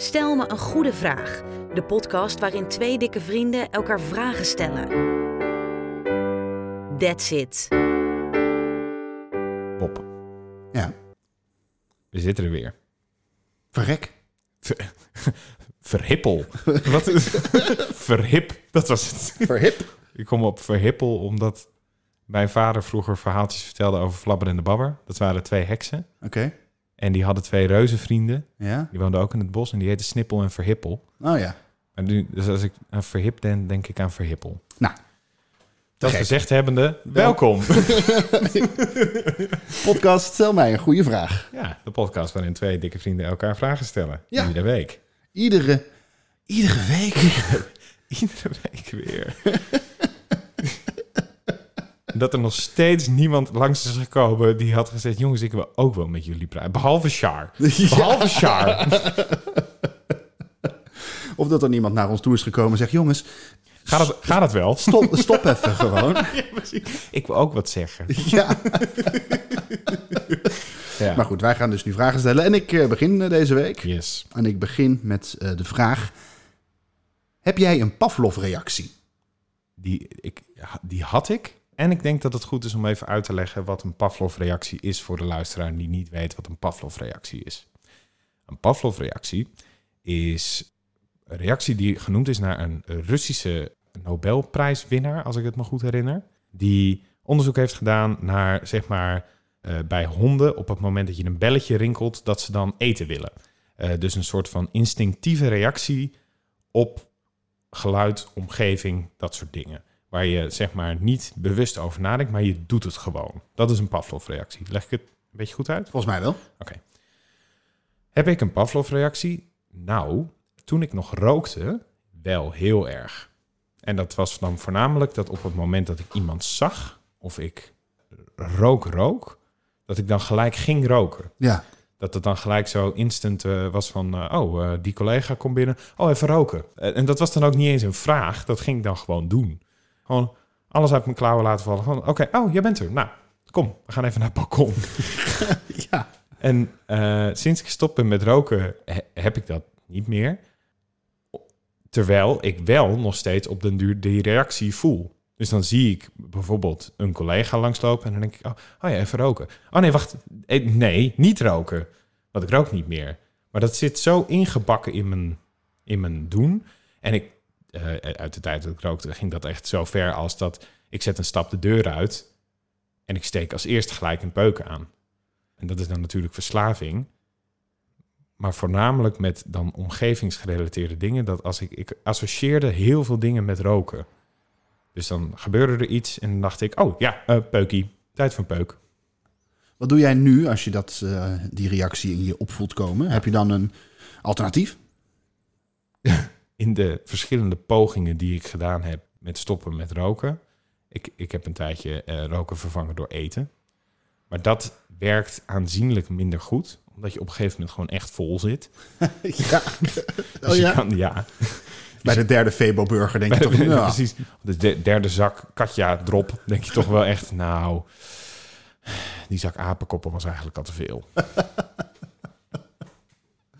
Stel me een goede vraag. De podcast waarin twee dikke vrienden elkaar vragen stellen. That's it. Bob, Ja, we zitten er weer. verrek. Ver- verhippel. Wat is Verhip, dat was het. Verhip. Ik kom op verhippel omdat mijn vader vroeger verhaaltjes vertelde over Flabber en de Babber. Dat waren twee heksen. Oké, En die hadden twee reuzenvrienden. ja. Die woonden ook in het bos en die heten Snippel en Verhippel. Oh ja. Nu, dus als ik aan verhip denk, denk ik aan verhippel. Nou, Dat gezegd hebbende, welkom. Podcast, stel mij een goede vraag. Ja, de podcast waarin twee dikke vrienden elkaar vragen stellen. Ja. Iedere week. Iedere, iedere week. Iedere week weer. Dat er nog steeds niemand langs is gekomen die had gezegd... jongens, ik wil ook wel met jullie praten. Behalve Char. Behalve Char. Of dat er niemand naar ons toe is gekomen en zegt... jongens, Gaat het, gaat het wel? stop, stop even gewoon. Ja. Ik wil ook wat zeggen. Ja. Ja. Maar goed, wij gaan dus nu vragen stellen. En ik eh, begin eh, deze week. Yes. En ik begin met eh, de vraag... Heb jij een Pavlov-reactie? Die, ik, die had ik. En ik denk dat het goed is om even uit te leggen... wat een Pavlov-reactie is voor de luisteraar... die niet weet wat een Pavlov-reactie is. Een Pavlov-reactie is een reactie die genoemd is naar een Russische Nobelprijswinnaar, als ik het me goed herinner, die onderzoek heeft gedaan naar, zeg maar, eh, bij honden op het moment dat je een belletje rinkelt, dat ze dan eten willen. Eh, dus een soort van instinctieve reactie op geluid, omgeving, dat soort dingen. Waar je, zeg maar, niet bewust over nadenkt, maar je doet het gewoon. Dat is een Pavlov-reactie. Leg ik het een beetje goed uit? Volgens mij wel. Heb ik een Pavlov-reactie? Nou, toen ik nog rookte, wel heel erg. En dat was dan voornamelijk dat op het moment dat ik iemand zag, of ik rook rook, dat ik dan gelijk ging roken. Ja. Dat het dan gelijk zo instant eh, was van, eh, oh, eh, die collega komt binnen, oh, even roken. En dat was dan ook niet eens een vraag, dat ging ik dan gewoon doen. Gewoon alles uit mijn klauwen laten vallen. Gewoon, oké, oh, jij bent er. Nou, kom, we gaan even naar het balkon. Ja. En eh, sinds ik gestopt ben met roken, he- heb ik dat niet meer. Terwijl ik wel nog steeds op den duur die reactie voel. Dus dan zie ik bijvoorbeeld een collega langslopen en dan denk ik, oh, oh ja, even roken. Oh nee, wacht, eh, nee, niet roken. Want ik rook niet meer. Maar dat zit zo ingebakken in mijn, in mijn doen. En ik, eh, uit de tijd dat ik rookte, ging dat echt zo ver als dat ik zet een stap de deur uit en ik steek als eerste gelijk een peuk aan. En dat is dan natuurlijk verslaving. Maar voornamelijk met dan omgevingsgerelateerde dingen. Dat als ik, ik associeerde heel veel dingen met roken. Dus dan gebeurde er iets en dan dacht ik, oh ja, eh, peukie, tijd voor een peuk. Wat doe jij nu als je dat, eh, die reactie in je opvoelt komen? Heb je dan een alternatief? In de verschillende pogingen die ik gedaan heb met stoppen met roken. Ik, ik heb een tijdje eh, roken vervangen door eten. Maar dat werkt aanzienlijk minder goed. Omdat je op een gegeven moment gewoon echt vol zit. ja. Dus Oh ja? kan, ja, Bij de derde Febo-burger denk je toch... Ja, nou, Precies. De de- derde zak Katja drop denk je toch wel echt, nou, die zak apenkoppen was eigenlijk al te veel.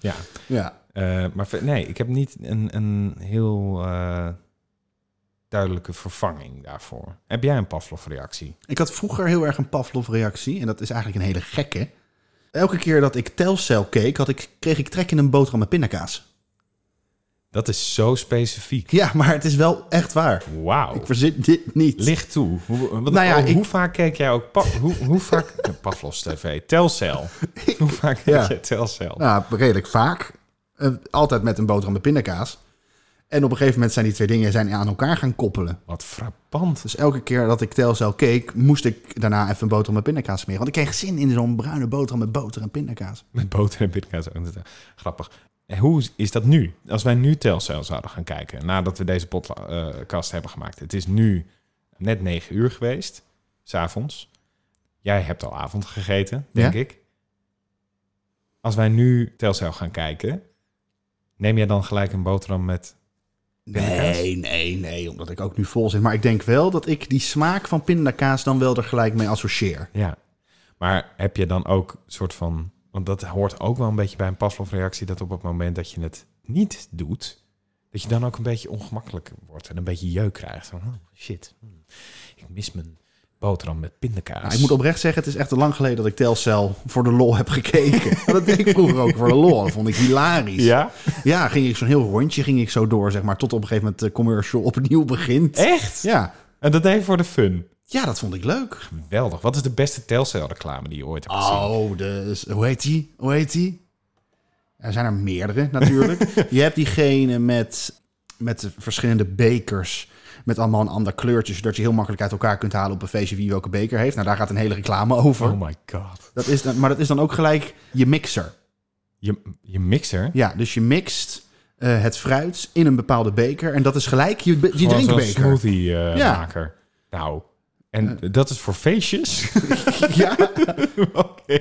ja, Ja. Eh, maar nee, ik heb niet een, een heel eh, duidelijke vervanging daarvoor. Heb jij een Pavlov-reactie? Ik had vroeger heel erg een Pavlov-reactie. En dat is eigenlijk een hele gekke. Elke keer dat ik Telcel keek, had ik, kreeg ik trek in een boterham met pindakaas. Dat is zo specifiek. Ja, maar het is wel echt waar. Wauw. Ik verzin dit niet. Licht toe. Hoe, wat, Nou ja, hoe, ik- hoe vaak keek jij ook... Pa, hoe, hoe vaak... Pavlovs TV. Telcel. Hoe vaak keek Ja. jij Telcel? Nou, redelijk vaak. Eh, altijd met een boterham met pindakaas. En op een gegeven moment zijn die twee dingen zijn aan elkaar gaan koppelen. Wat frappant. Dus elke keer dat ik Telcel keek, moest ik daarna even een boterham met pindakaas smeren. Want ik kreeg zin in zo'n bruine boterham met boter en pindakaas. Met boter en pindakaas. eh, Grappig. En hoe is dat nu? Als wij nu Telcel zouden gaan kijken, nadat we deze podcast hebben gemaakt. Het is nu net negen uur geweest, s'avonds. Jij hebt al avond gegeten, denk Ja. ik. Als wij nu Telcel gaan kijken, neem jij dan gelijk een boterham met... Pindakaas? Nee, nee, nee, omdat ik ook nu vol zit. Maar ik denk wel dat ik die smaak van pindakaas dan wel er gelijk mee associeer. Ja. Maar heb je dan ook een soort van... Want dat hoort ook wel een beetje bij een Pavlov-reactie... dat op het moment dat je het niet doet, dat je dan ook een beetje ongemakkelijk wordt en een beetje jeuk krijgt. Van, oh, shit, ik mis mijn boterham met pindakaas. Nou, ik moet oprecht zeggen, het is echt lang geleden dat ik Telcel voor de lol heb gekeken. Dat deed ik vroeger ook voor de lol. Dat vond ik hilarisch. Ja? Ja, ging ik zo'n heel rondje ging ik zo door, zeg maar, tot op een gegeven moment de commercial opnieuw begint. Echt? Ja. En dat deed je voor de fun. ja, dat vond ik leuk. Geweldig. Wat is de beste Telcel-reclame die je ooit hebt gezien? Oh, de, hoe heet die? Hoe heet die? Er zijn er meerdere natuurlijk. je hebt diegene met, met de verschillende bekers. Met allemaal een ander kleurtje. Zodat je heel makkelijk uit elkaar kunt halen op een feestje wie welke beker heeft. Nou, daar gaat een hele reclame over. Oh my god. Dat is, dan- maar dat is dan ook gelijk je mixer. Je, je mixer? Ja, dus je mixt eh, het fruit in een bepaalde beker. En dat is gelijk je, je drinkbeker. smoothie eh, Ja. maker. Nou, en dat is voor feestjes? Ja, Oké.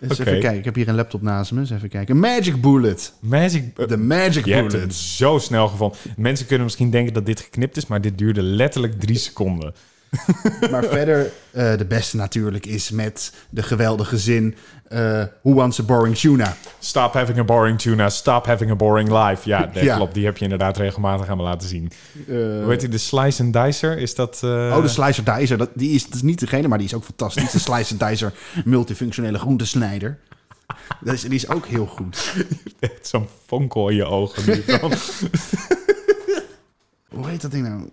even kijken. Ik heb hier een laptop naast me. Eens even kijken. Magic Bullet. Magic... De Magic je hebt Bullet. het zo snel gevonden. Mensen kunnen misschien denken dat dit geknipt is, maar dit duurde letterlijk drie seconden. Maar verder, eh, de beste natuurlijk is met de geweldige zin... eh Who wants a boring tuna? Stop having a boring tuna, stop having a boring life. Ja, dat Ja. klopt. Die heb je inderdaad regelmatig aan me laten zien. Eh, Hoe heet die? De Slice and Dicer? Is dat... Oh, de Slicer Dicer. Dat, die is, dat is niet degene, maar die is ook fantastisch. De Slicer Dicer multifunctionele groentesnijder. Dat is, die is ook heel goed. echt Zo'n fonkel in je ogen. nu. Hoe heet dat ding nou?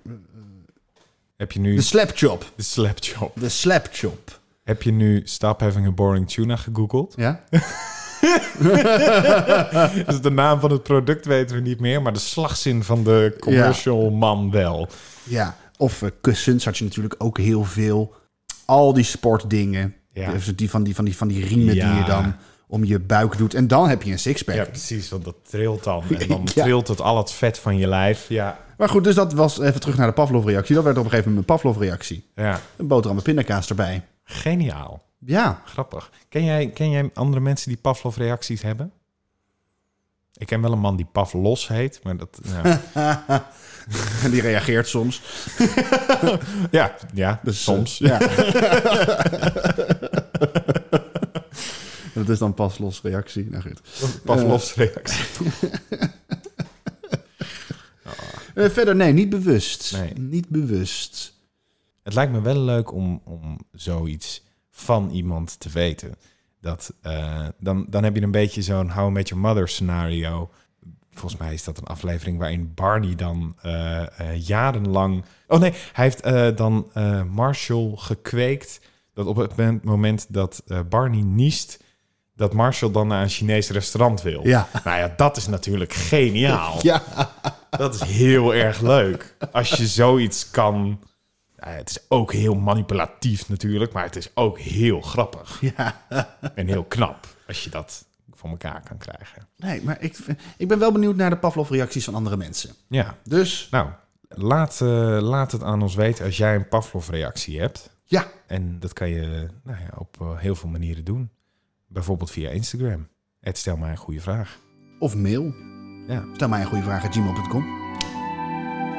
Heb je nu De Slap Chop. de slap chop? De Slap Chop. Heb je nu stop having a boring tuna gegoogeld? Ja? Dus de naam van het product weten we niet meer, maar de slagzin van de commercial man wel. Ja. Of eh, kussens had je natuurlijk ook heel veel. Al die sportdingen. Ja. Dus die, van die, van die, van die riemen die je dan om je buik doet. En dan heb je een sixpack. Ja, precies, want dat trilt dan. En dan trilt het al het vet van je lijf. Ja, Maar goed, dus dat was even terug naar de Pavlov-reactie. Dat werd op een gegeven moment een Pavlov-reactie. ja. Een boterham met pindakaas erbij. geniaal. Ja. Grappig. Ken jij, ken jij andere mensen die Pavlov-reacties hebben? Ik ken wel een man die Pavlos heet, maar dat... Die reageert soms. ja, ja Dus, soms. eh, ja. dat is dan pas los reactie. Nou goed. Pavlovs reactie. Eh, verder, nee, niet bewust. Nee. Niet bewust. Het lijkt me wel leuk om, om zoiets van iemand te weten. Dat, eh, dan, dan heb je een beetje zo'n How Met Your Mother scenario. Volgens mij is dat een aflevering waarin Barney dan eh, jarenlang... Oh nee, hij heeft dan Marshall gekweekt. Dat op het moment- dat Barney niest... dat Marshall dan naar een Chinees restaurant wil. Ja. Nou ja, dat is natuurlijk geniaal. Ja. Dat is heel erg leuk. Als je zoiets kan. Nou het is ook heel manipulatief natuurlijk, maar het is ook heel grappig. ja. En heel knap als je dat voor elkaar kan krijgen. Nee, maar ik, ik ben wel benieuwd naar de Pavlov-reacties van andere mensen. Ja, Dus, nou, laat, eh, laat het aan ons weten als jij een Pavlov-reactie hebt. ja. En dat kan je nou ja, op eh, heel veel manieren doen. Bijvoorbeeld via Instagram. Het stel mij een goede vraag. Of mail. Ja. Stel mij een goede vraag at gmail.com.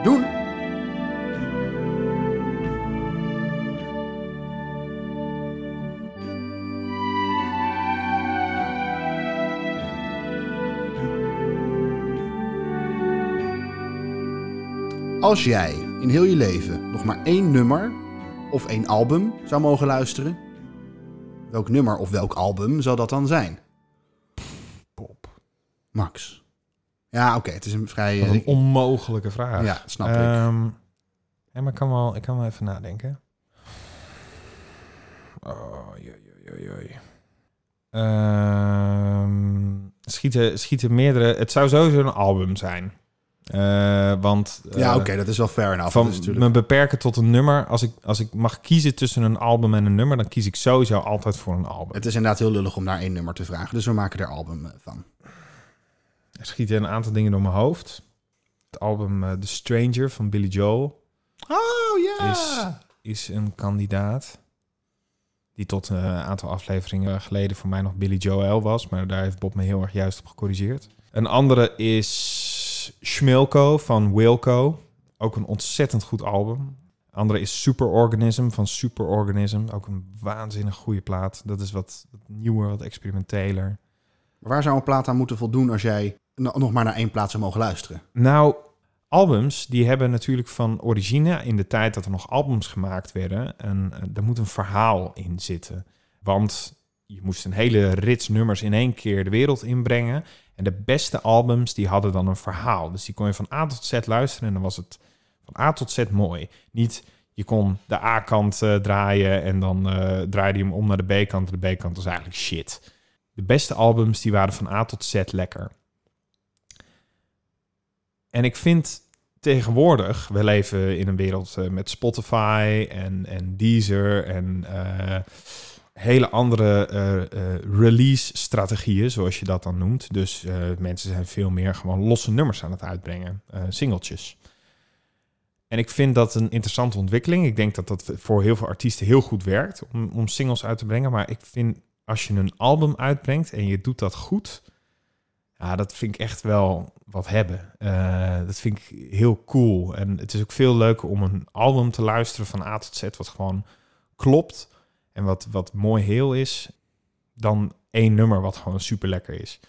Doen! Als jij in heel je leven nog maar één nummer of één album zou mogen luisteren, welk nummer of welk album zou dat dan zijn? Pop. Max. Ja, oké, het is een vrij... Wat eh, een onmogelijke vraag. Ja, snap ik. Ehm, ja, maar ik kan, wel, ik kan wel even nadenken. Oh, joi, joi. Ehm, schieten, schieten meerdere... Het zou sowieso een album zijn. Eh, want... ja, eh, oké, dat is wel fair enough. Van me beperken tot een nummer. Als ik, als ik mag kiezen tussen een album en een nummer... dan kies ik sowieso altijd voor een album. Het is inderdaad heel lullig om naar één nummer te vragen. Dus we maken er album eh, van. Er schieten een aantal dingen door mijn hoofd. Het album The Stranger van Billy Joel... Oh ja! Is- is een kandidaat. Die tot een aantal afleveringen geleden voor mij nog Billy Joel was. Maar daar heeft Bob me heel erg juist op gecorrigeerd. Een andere is Schmilko van Wilco. Ook een ontzettend goed album. Andere is Superorganism van Superorganism. Ook een waanzinnig goede plaat. Dat is wat, wat nieuwer, wat experimenteler. Maar waar zou een plaat aan moeten voldoen als jij no- nog maar naar één plaat zou mogen luisteren. Nou, albums die hebben natuurlijk van origine in de tijd dat er nog albums gemaakt werden, en eh, er moet een verhaal in zitten. Want je moest een hele rits nummers in één keer de wereld inbrengen. En de beste albums die hadden dan een verhaal. Dus die kon je van A tot Z luisteren en dan was het van A tot Z mooi. Niet je kon de A-kant eh, draaien en dan eh, draaide je hem om naar de B-kant. De B-kant was eigenlijk shit. De beste albums die waren van A tot Z lekker. En ik vind tegenwoordig, we leven in een wereld eh, met Spotify en, en Deezer en hele andere eh, eh, release-strategieën, zoals je dat dan noemt. Dus eh, mensen zijn veel meer gewoon losse nummers aan het uitbrengen, singeltjes. En ik vind dat een interessante ontwikkeling. Ik denk dat dat voor heel veel artiesten heel goed werkt om, om singles uit te brengen. Maar ik vind als je een album uitbrengt en je doet dat goed, ja, dat vind ik echt wel wat hebben. Dat vind ik heel cool. En het is ook veel leuker om een album te luisteren van A tot Z, wat gewoon klopt en wat, wat mooi heel is, dan één nummer wat gewoon super lekker is.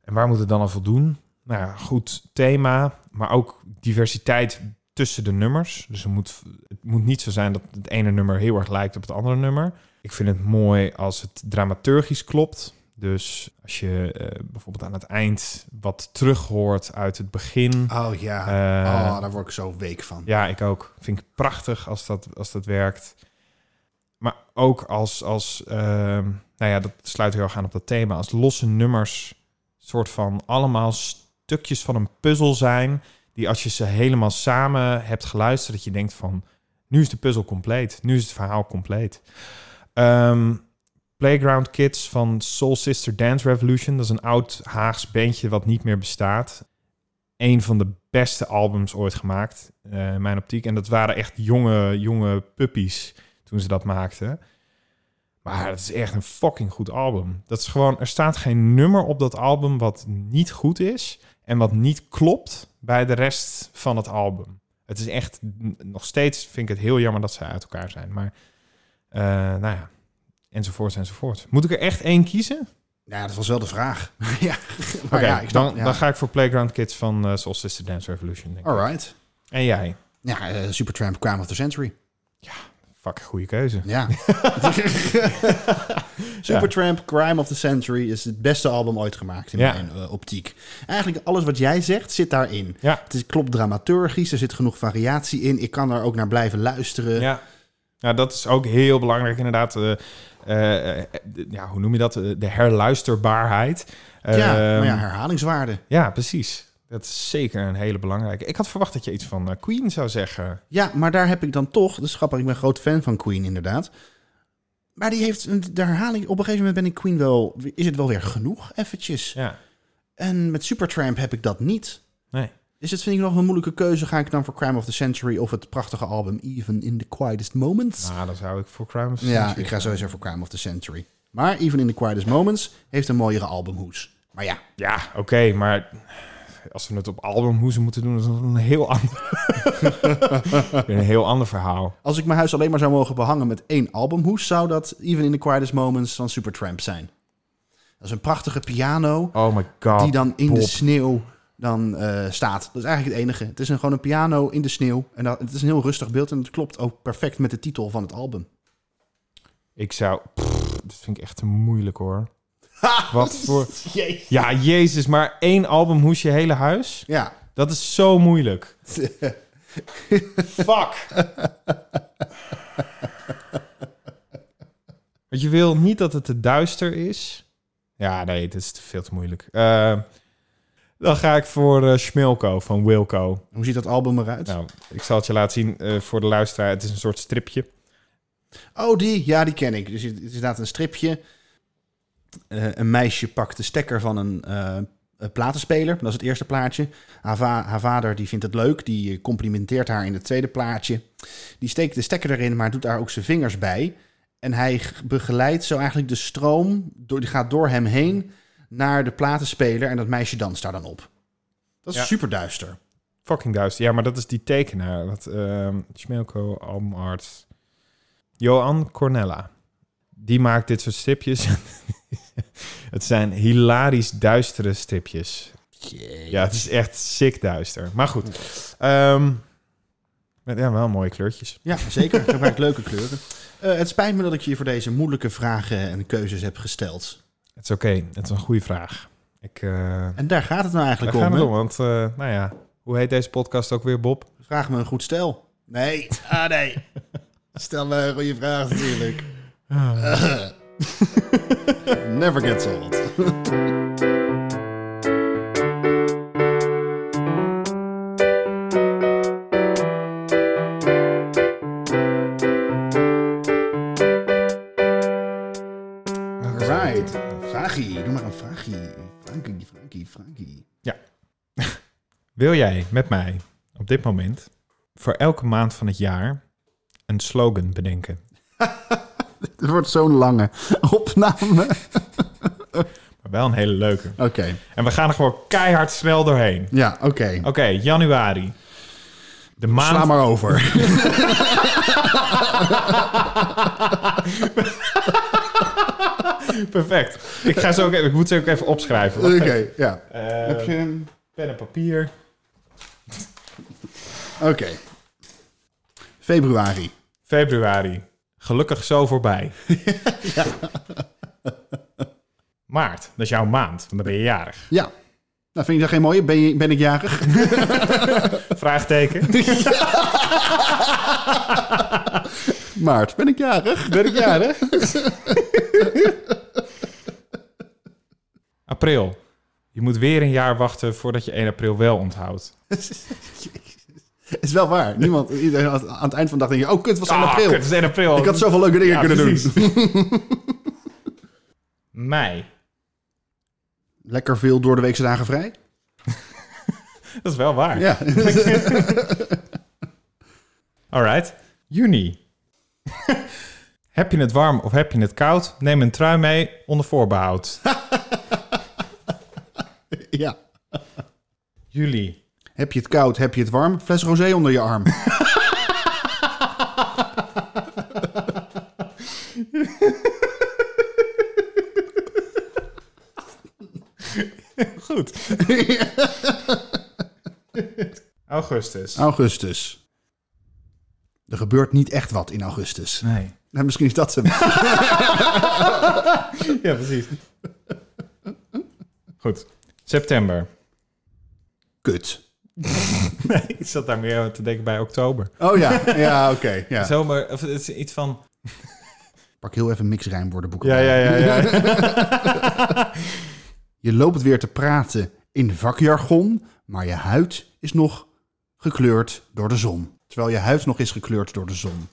En waar moet het dan aan voldoen? Nou ja, goed thema, maar ook diversiteit tussen de nummers. Dus het moet, het moet niet zo zijn dat het ene nummer heel erg lijkt op het andere nummer. Ik vind het mooi als het dramaturgisch klopt. Dus als je eh, bijvoorbeeld aan het eind wat terug hoort uit het begin. Oh ja, oh, daar word ik zo week van. Ja, ik ook. Vind ik prachtig als dat, als dat werkt. Maar ook als, als ehm, nou ja, dat sluit heel erg aan op dat thema. Als losse nummers soort van allemaal stukjes van een puzzel zijn. Die als je ze helemaal samen hebt geluisterd, dat je denkt van, nu is de puzzel compleet. Nu is het verhaal compleet. Ehm, Playground Kids van Soul Sister Dance Revolution. Dat is een oud Haags bandje wat niet meer bestaat. Een van de beste albums ooit gemaakt, eh, mijn optiek. En dat waren echt jonge, jonge puppies toen ze dat maakten. Maar het is echt een fucking goed album. Dat is gewoon, er staat geen nummer op dat album wat niet goed is en wat niet klopt bij de rest van het album. Het is echt, nog steeds vind ik het heel jammer dat ze uit elkaar zijn. Maar, eh, nou ja, enzovoort, enzovoort. Moet ik er echt één kiezen? Ja, dat was wel de vraag. ja, maar ja, ik snap, dan, ja. dan ga ik voor Playground Kids van uh, Soul Sister Dance Revolution. Denk ik. Alright. En jij? Ja, eh, Supertramp Crime of the Century. Fuck, goede keuze. Ja. Supertramp Crime of the Century is het beste album ooit gemaakt in Ja. mijn eh, optiek. Eigenlijk alles wat jij zegt zit daarin. Ja, Het is, klopt dramaturgisch, er zit genoeg variatie in. Ik kan er ook naar blijven luisteren. ja. Nou, dat is ook heel belangrijk inderdaad. eh, eh, ja, hoe noem je dat? De herluisterbaarheid. Ja, Ehm, maar ja, herhalingswaarde. ja, precies. Dat is zeker een hele belangrijke. Ik had verwacht dat je iets van eh, Queen zou zeggen. Ja, maar daar heb ik dan toch... Dat is grappig, ik ben groot fan van Queen inderdaad. Maar die heeft een, de herhaling... Op een gegeven moment ben ik Queen wel... Is het wel weer genoeg eventjes? Ja, En met Supertramp heb ik dat niet. nee. Dus dat vind ik nog een moeilijke keuze. Ga ik dan voor Crime of the Century of het prachtige album Even in the Quietest Moments? Nou, dan zou ik voor Crime of the ja, Century ik ga sowieso voor Crime of the Century. Maar Even in the Quietest Moments heeft een mooiere albumhoes. Maar ja, Ja, oké, maar als we het op albumhoezen moeten doen, is dat een heel ander, een heel ander verhaal. als ik mijn huis alleen maar zou mogen behangen met één albumhoes, zou dat Even in the Quietest Moments van Supertramp zijn. Dat is een prachtige piano Oh my god. die dan in de sneeuw dan eh, staat. Dat is eigenlijk het enige. Het is een, gewoon een piano in de sneeuw. En dat, het is een heel rustig beeld en het klopt ook perfect met de titel van het album. Ik zou... Pff, dat vind ik echt te moeilijk hoor. Wat voor... Ja, jezus, maar één albumhoes je hele huis? Ja, Dat is zo moeilijk. Fuck. Want je wil niet dat het te duister is. Ja, nee, het is veel te moeilijk. Eh, dan ga ik voor eh Schmilko van Wilco. hoe ziet dat album eruit? Nou, ik zal het je laten zien eh, voor de luisteraar. Het is een soort stripje. Oh, die. Ja, die ken ik. Dus het is inderdaad een stripje. Eh, een meisje pakt de stekker van een, eh, een platenspeler. Dat is het eerste plaatje. Haar, va- haar vader die vindt het leuk. Die eh, complimenteert haar in het tweede plaatje. Die steekt de stekker erin, maar doet daar ook zijn vingers bij. En hij begeleidt zo eigenlijk de stroom. Door, die gaat door hem heen naar de platenspeler. En dat meisje danst daar dan op. Dat is Ja. super duister. Fucking duister. Ja, maar dat is die tekenaar. Wat, Schmilko, albumart. Johan Cornella. Die maakt dit soort stripjes. Het zijn hilarisch duistere stripjes. Ja, het is echt sick duister. Maar goed. Ehm, met- ja, wel mooie kleurtjes. Ja, zeker. Gebruik leuke kleuren. Eh, het spijt me dat ik je voor deze moeilijke vragen en keuzes heb gesteld. Het is oké. Het is een goede vraag. Ik, eh En daar gaat het nou daar eigenlijk gaan om. we hè? om. Want, eh, nou ja, hoe heet deze podcast ook weer, Bob? Vraag me een goed stel. Nee. Ah, nee. Stel me een goede vraag natuurlijk. Never gets old. Right. Vragie. Doe maar een vragie. Frankie, Frankie, Frankie. Wil jij met mij op dit moment voor elke maand van het jaar een slogan bedenken? Het wordt zo'n lange opname. Maar wel een hele leuke. Oké. En we gaan er gewoon keihard snel doorheen. Ja, oké. Oké, januari. De maand... Sla maar over. Perfect. Ik, ga ze ook even, ik moet ze ook even opschrijven. Oké, ja. Eh, Heb je hem? Pen en papier. Oké. Februari. Februari. Gelukkig zo voorbij. Maart. Dat is jouw maand, want dan ben je jarig. Ja. Nou, vind je dat geen mooie? Ben, je, ben ik jarig? Vraagteken. Maart. Ben ik jarig? Ben ik jarig? april. Je moet weer een jaar wachten voordat je 1 april wel onthoudt. Is wel waar. Niemand, iedereen had- aan het eind van de dag denk je, oh kut, het was 1 Ah, april. kut, het is 1 april. Ik had zoveel leuke dingen Ja, kunnen precies. doen. Mei. Lekker veel door de weekse dagen vrij. Dat is wel waar. Ja. Alright. Juni. heb je het warm of heb je het koud? Neem een trui mee onder voorbehoud. ja. Juli. Heb je het koud, heb je het warm? Fles rosé onder je arm. Goed. Augustus. Augustus. Er gebeurt niet echt wat in augustus. Nee. Nou, misschien is dat hem. Ja, precies. Goed. September. Kut. Nee, ik zat daar meer te denken bij oktober. Oh ja, ja, oké. ja. Zomer, of het is iets van... Pak heel even mixrijmwoordenboeken. Ja, ja, ja, ja. Je loopt weer te praten in vakjargon, maar je huid is nog gekleurd door de zon. Terwijl je huid nog is gekleurd door de zon.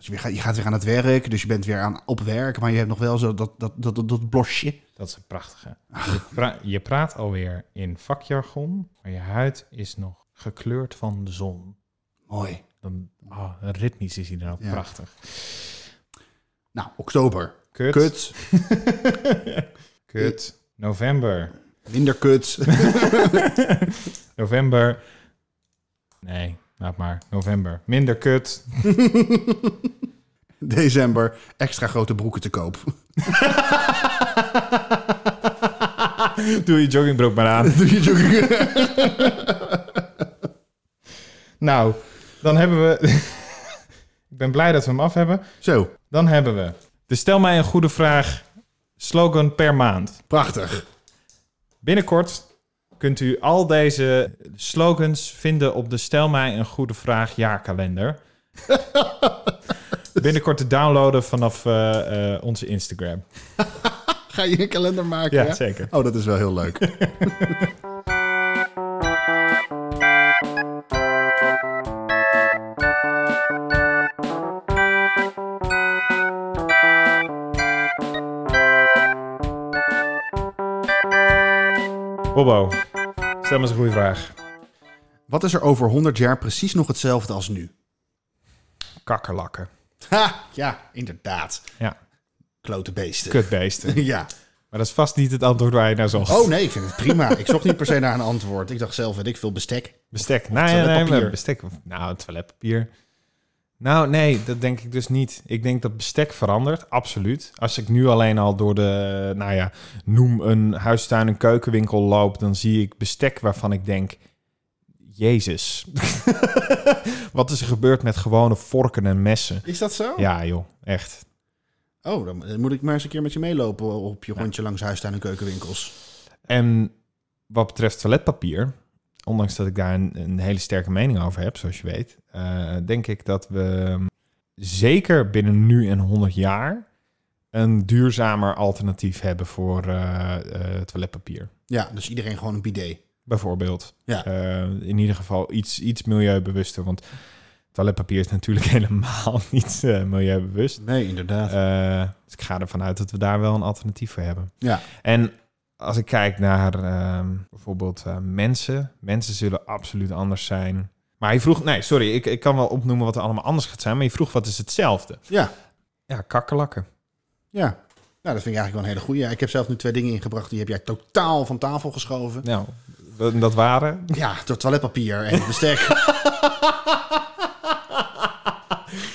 Dus je, weer gaat, je gaat weer aan het werk, dus je bent weer aan, op werk, maar je hebt nog wel zo dat, dat, dat, dat, dat blosje. Dat is een prachtige. Je, pra- je praat alweer in vakjargon, maar je huid is nog gekleurd van de zon. Mooi. Dan, oh, ritmisch is hij dan ook Ja. prachtig. Nou, oktober. Kut. Kut. Kut. November. Minder kut. November. Nee, laat maar. November. Minder kut. December. Extra grote broeken te koop. Doe je joggingbroek maar aan. Doe je jogging- Nou, dan hebben we... Ik ben blij dat we hem af hebben. Zo, Dan hebben we... De stel mij een goede vraag. Slogan per maand. prachtig. Binnenkort kunt u al deze slogans vinden op de Stel mij een goede vraag jaarkalender. Binnenkort te downloaden vanaf eh, eh, onze Instagram. Ga je een kalender maken? Ja, ja? zeker. Oh, dat is wel heel leuk. Bobo, stel me eens een goede vraag. Wat is er over 100 jaar precies nog hetzelfde als nu? Kakkerlakken. Ha, ja, inderdaad. Ja, Klote beesten. kutbeesten. Ja. Maar dat is vast niet het antwoord waar je naar zocht. Oh nee, ik vind het prima. Ik zocht niet per se naar een antwoord. Ik dacht zelf, weet ik veel, bestek. Bestek. Nee, nee, nee, toiletpapier. maar bestek. Nou, toiletpapier. Nou, nee, dat denk ik dus niet. Ik denk dat bestek verandert, absoluut. Als ik nu alleen al door de, nou ja, noem een huistuin- en keukenwinkel loop, dan zie ik bestek waarvan ik denk, Jezus. Wat is er gebeurd met gewone vorken en messen? Is dat zo? Ja, joh, echt. Oh, dan dan moet ik maar eens een keer met je meelopen op je rondje langs huistuin- en keukenwinkels. En wat betreft toiletpapier, ondanks dat ik daar een, een hele sterke mening over heb, zoals je weet, eh, denk ik dat we zeker binnen nu en 100 jaar een duurzamer alternatief hebben voor eh, eh, toiletpapier. Ja, dus iedereen gewoon een bidet. Bijvoorbeeld. Ja. In ieder geval iets, iets milieubewuster, want toiletpapier is natuurlijk helemaal niet milieubewust. Nee, inderdaad. Dus ik ga ervan uit dat we daar wel een alternatief voor hebben. ja. En als ik kijk naar ehm, bijvoorbeeld eh, mensen, mensen zullen absoluut anders zijn. Maar je vroeg, nee, sorry, ik, ik kan wel opnoemen wat er allemaal anders gaat zijn, maar je vroeg wat is hetzelfde? Ja, Ja, kakkerlakken. ja. Nou, dat vind ik eigenlijk wel een hele goeie. Ik heb zelf nu twee dingen ingebracht, die heb jij totaal van tafel geschoven. Nou, dat, dat waren. Ja, door toiletpapier en bestek.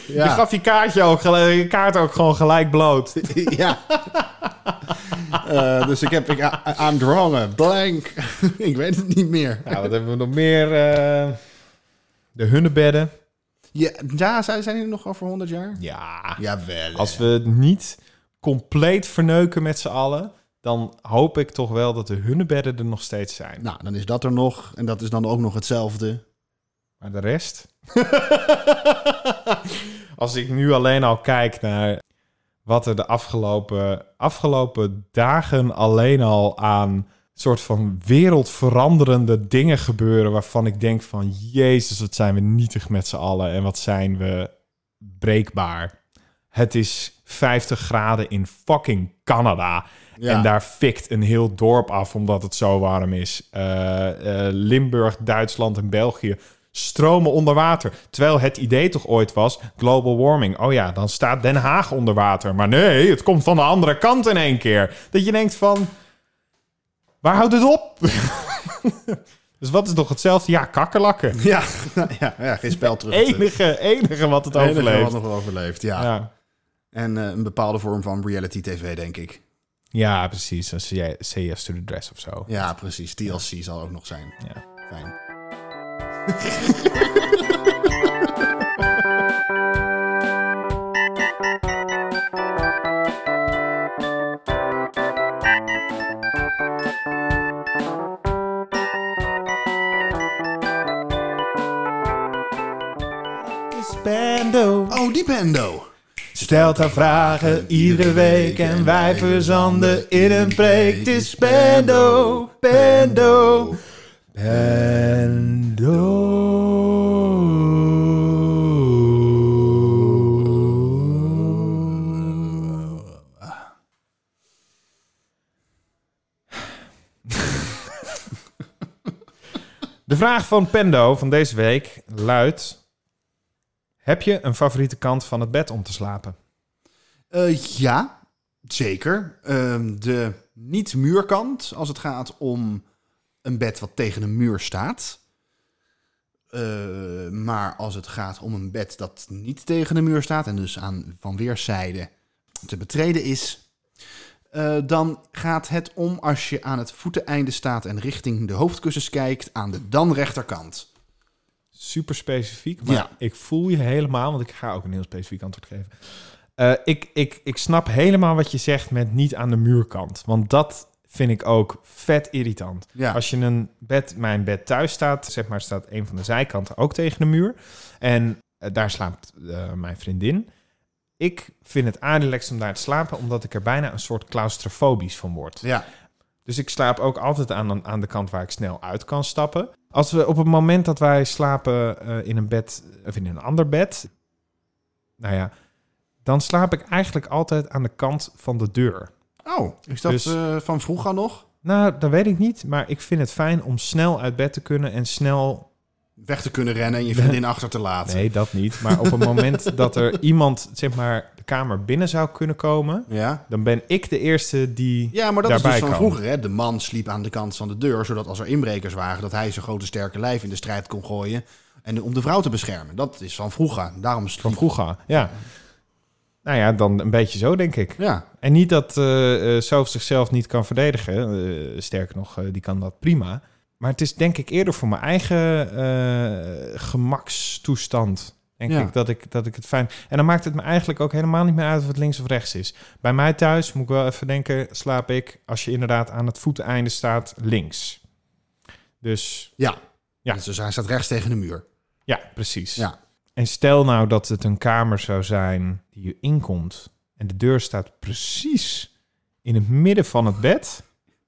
Je gaf je kaartje ook, gelijk- je kaart ook gewoon gelijk bloot. ja. Eh, dus ik heb ik a- aandrongen, blank. ik weet het niet meer. Nou, wat hebben we nog meer? Eh, de hunnebedden. Ja, ja, zijn zijn die nog over 100 jaar? Ja, Jawel. als we het niet compleet verneuken met z'n allen, dan hoop ik toch wel dat de hunnebedden er nog steeds zijn. Nou, dan is dat er nog. En dat is dan ook nog hetzelfde. Maar de rest? Als ik nu alleen al kijk naar wat er de afgelopen, afgelopen dagen alleen al aan soort van wereldveranderende dingen gebeuren waarvan ik denk van Jezus, wat zijn we nietig met z'n allen en wat zijn we breekbaar. Het is 50 graden in fucking Canada. Ja. En daar fikt een heel dorp af omdat het zo warm is. Eh, eh, Limburg, Duitsland en België stromen onder water. Terwijl het idee toch ooit was, global warming. Oh ja, dan staat Den Haag onder water. Maar nee, het komt van de andere kant in één keer. Dat je denkt van, waar houdt het op? dus wat is toch hetzelfde? Ja, kakkerlakken. Ja, ja, ja, geen spel terug. Enige, enige wat het Enige overleeft. wat nog overleeft, ja. Ja. En eh, een bepaalde vorm van reality tv, denk ik. ja, precies. Een Yes to the Dress of zo. Ja, precies. TLC zal ook nog zijn. Ja. Fijn. Spando. Oh, die bando. Stelt haar vragen iedere week en wij verzanden in een preek. Het is Pendo, Pendo, Pendo. De vraag van Pendo van deze week luidt... Heb je een favoriete kant van het bed om te slapen? Eh, ja, zeker. Ehm, de niet-muurkant, als het gaat om een bed wat tegen een muur staat. Eh, maar als het gaat om een bed dat niet tegen de muur staat en dus aan, van weerszijden te betreden is, eh, dan gaat het om als je aan het voeteneinde staat en richting de hoofdkussens kijkt aan de dan rechterkant. Super specifiek, maar Ja. ik voel je helemaal, want ik ga ook een heel specifiek antwoord geven. Eh, ik, ik, ik snap helemaal wat je zegt met niet aan de muurkant. Want dat vind ik ook vet irritant. Ja. Als je een bed, mijn bed thuis staat, zeg maar, staat een van de zijkanten ook tegen de muur. En eh, daar slaapt eh, mijn vriendin. Ik vind het aardigst om daar te slapen, omdat ik er bijna een soort claustrofobisch van word. Ja, Dus ik slaap ook altijd aan, aan de kant waar ik snel uit kan stappen. Als we op het moment dat wij slapen eh, in een bed of in een ander bed, nou ja, dan slaap ik eigenlijk altijd aan de kant van de deur. Oh, is dat Dus- eh, van vroeger nog? Nou, dat weet ik niet, maar ik vind het fijn om snel uit bed te kunnen en snel. Weg te kunnen rennen en je vriendin achter te laten. Nee, dat niet. Maar op het moment dat er iemand, zeg maar, de kamer binnen zou kunnen komen, Ja? dan ben ik de eerste die. Ja, maar dat is dus van kan. vroeger. Hè? De man sliep aan de kant van de deur, zodat als er inbrekers waren, dat hij zijn grote sterke lijf in de strijd kon gooien. En om de vrouw te beschermen. Dat is van vroeger. Daarom Van vroeger, ja. Nou ja, dan een beetje zo, denk ik. Ja, En niet dat Sof zichzelf niet kan verdedigen. Eh, sterker nog, die kan dat prima. Maar het is denk ik eerder voor mijn eigen eh, gemakstoestand. Denk Ja. ik dat, ik dat ik het fijn... En dan maakt het me eigenlijk ook helemaal niet meer uit of het links of rechts is. Bij mij thuis, moet ik wel even denken, slaap ik... als je inderdaad aan het voeteneinde staat, links. Dus ja. Ja. Dus hij staat rechts tegen de muur. ja, precies. Ja. En stel nou dat het een kamer zou zijn die je inkomt... en de deur staat precies in het midden van het bed...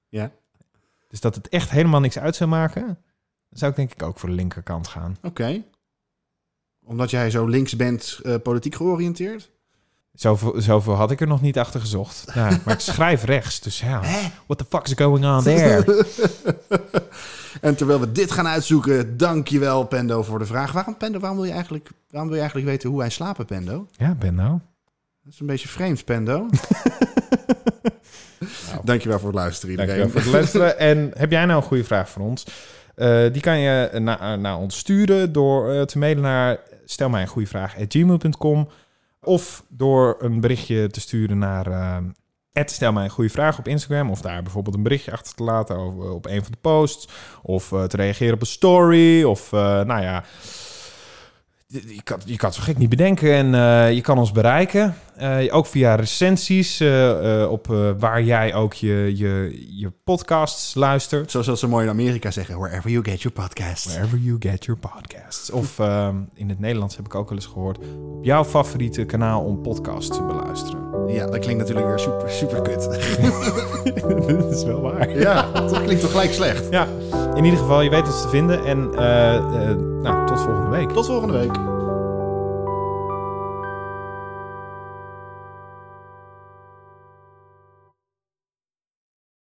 Ja. Dus dat het echt helemaal niks uit zou maken, dan zou ik denk ik ook voor de linkerkant gaan. Oké. Omdat jij zo links bent, eh, politiek georiënteerd? Zoveel, zoveel had ik er nog niet achter gezocht. Ja, maar ik schrijf rechts, dus ja. What the fuck is going on there? En terwijl we dit gaan uitzoeken, dankjewel Pendo voor de vraag. Waarom, Pendo, waarom wil je eigenlijk, waarom wil je eigenlijk weten hoe wij slapen, Pendo? Ja, Ben nou. Dat is een beetje vreemd, Pendo. Dankjewel voor het luisteren iedereen. Dankjewel voor het luisteren. En heb jij nou een goede vraag voor ons? Eh, die kan je na- naar ons sturen door eh, te mailen naar stel mij een goede vraag gmail.com of door een berichtje te sturen naar eh, stel mij een goede vraag op Instagram of daar bijvoorbeeld een berichtje achter te laten over, op een van de posts of eh, te reageren op een story of eh, nou ja je kan, je kan het zo gek niet bedenken en eh, je kan ons bereiken. Eh, ook via recensies eh, eh, op eh, waar jij ook je, je, je podcasts luistert. Zoals dat ze mooi in Amerika zeggen, wherever you get your podcast. Wherever you get your podcasts. Of ehm, in het Nederlands heb ik ook wel eens gehoord... op jouw favoriete kanaal om podcasts te beluisteren. Ja, dat klinkt natuurlijk weer super, super kut. dat is wel waar. ja, dat klinkt toch gelijk slecht. Ja, in ieder geval, je weet ons te vinden. En eh, eh, nou, tot volgende week. Tot volgende week.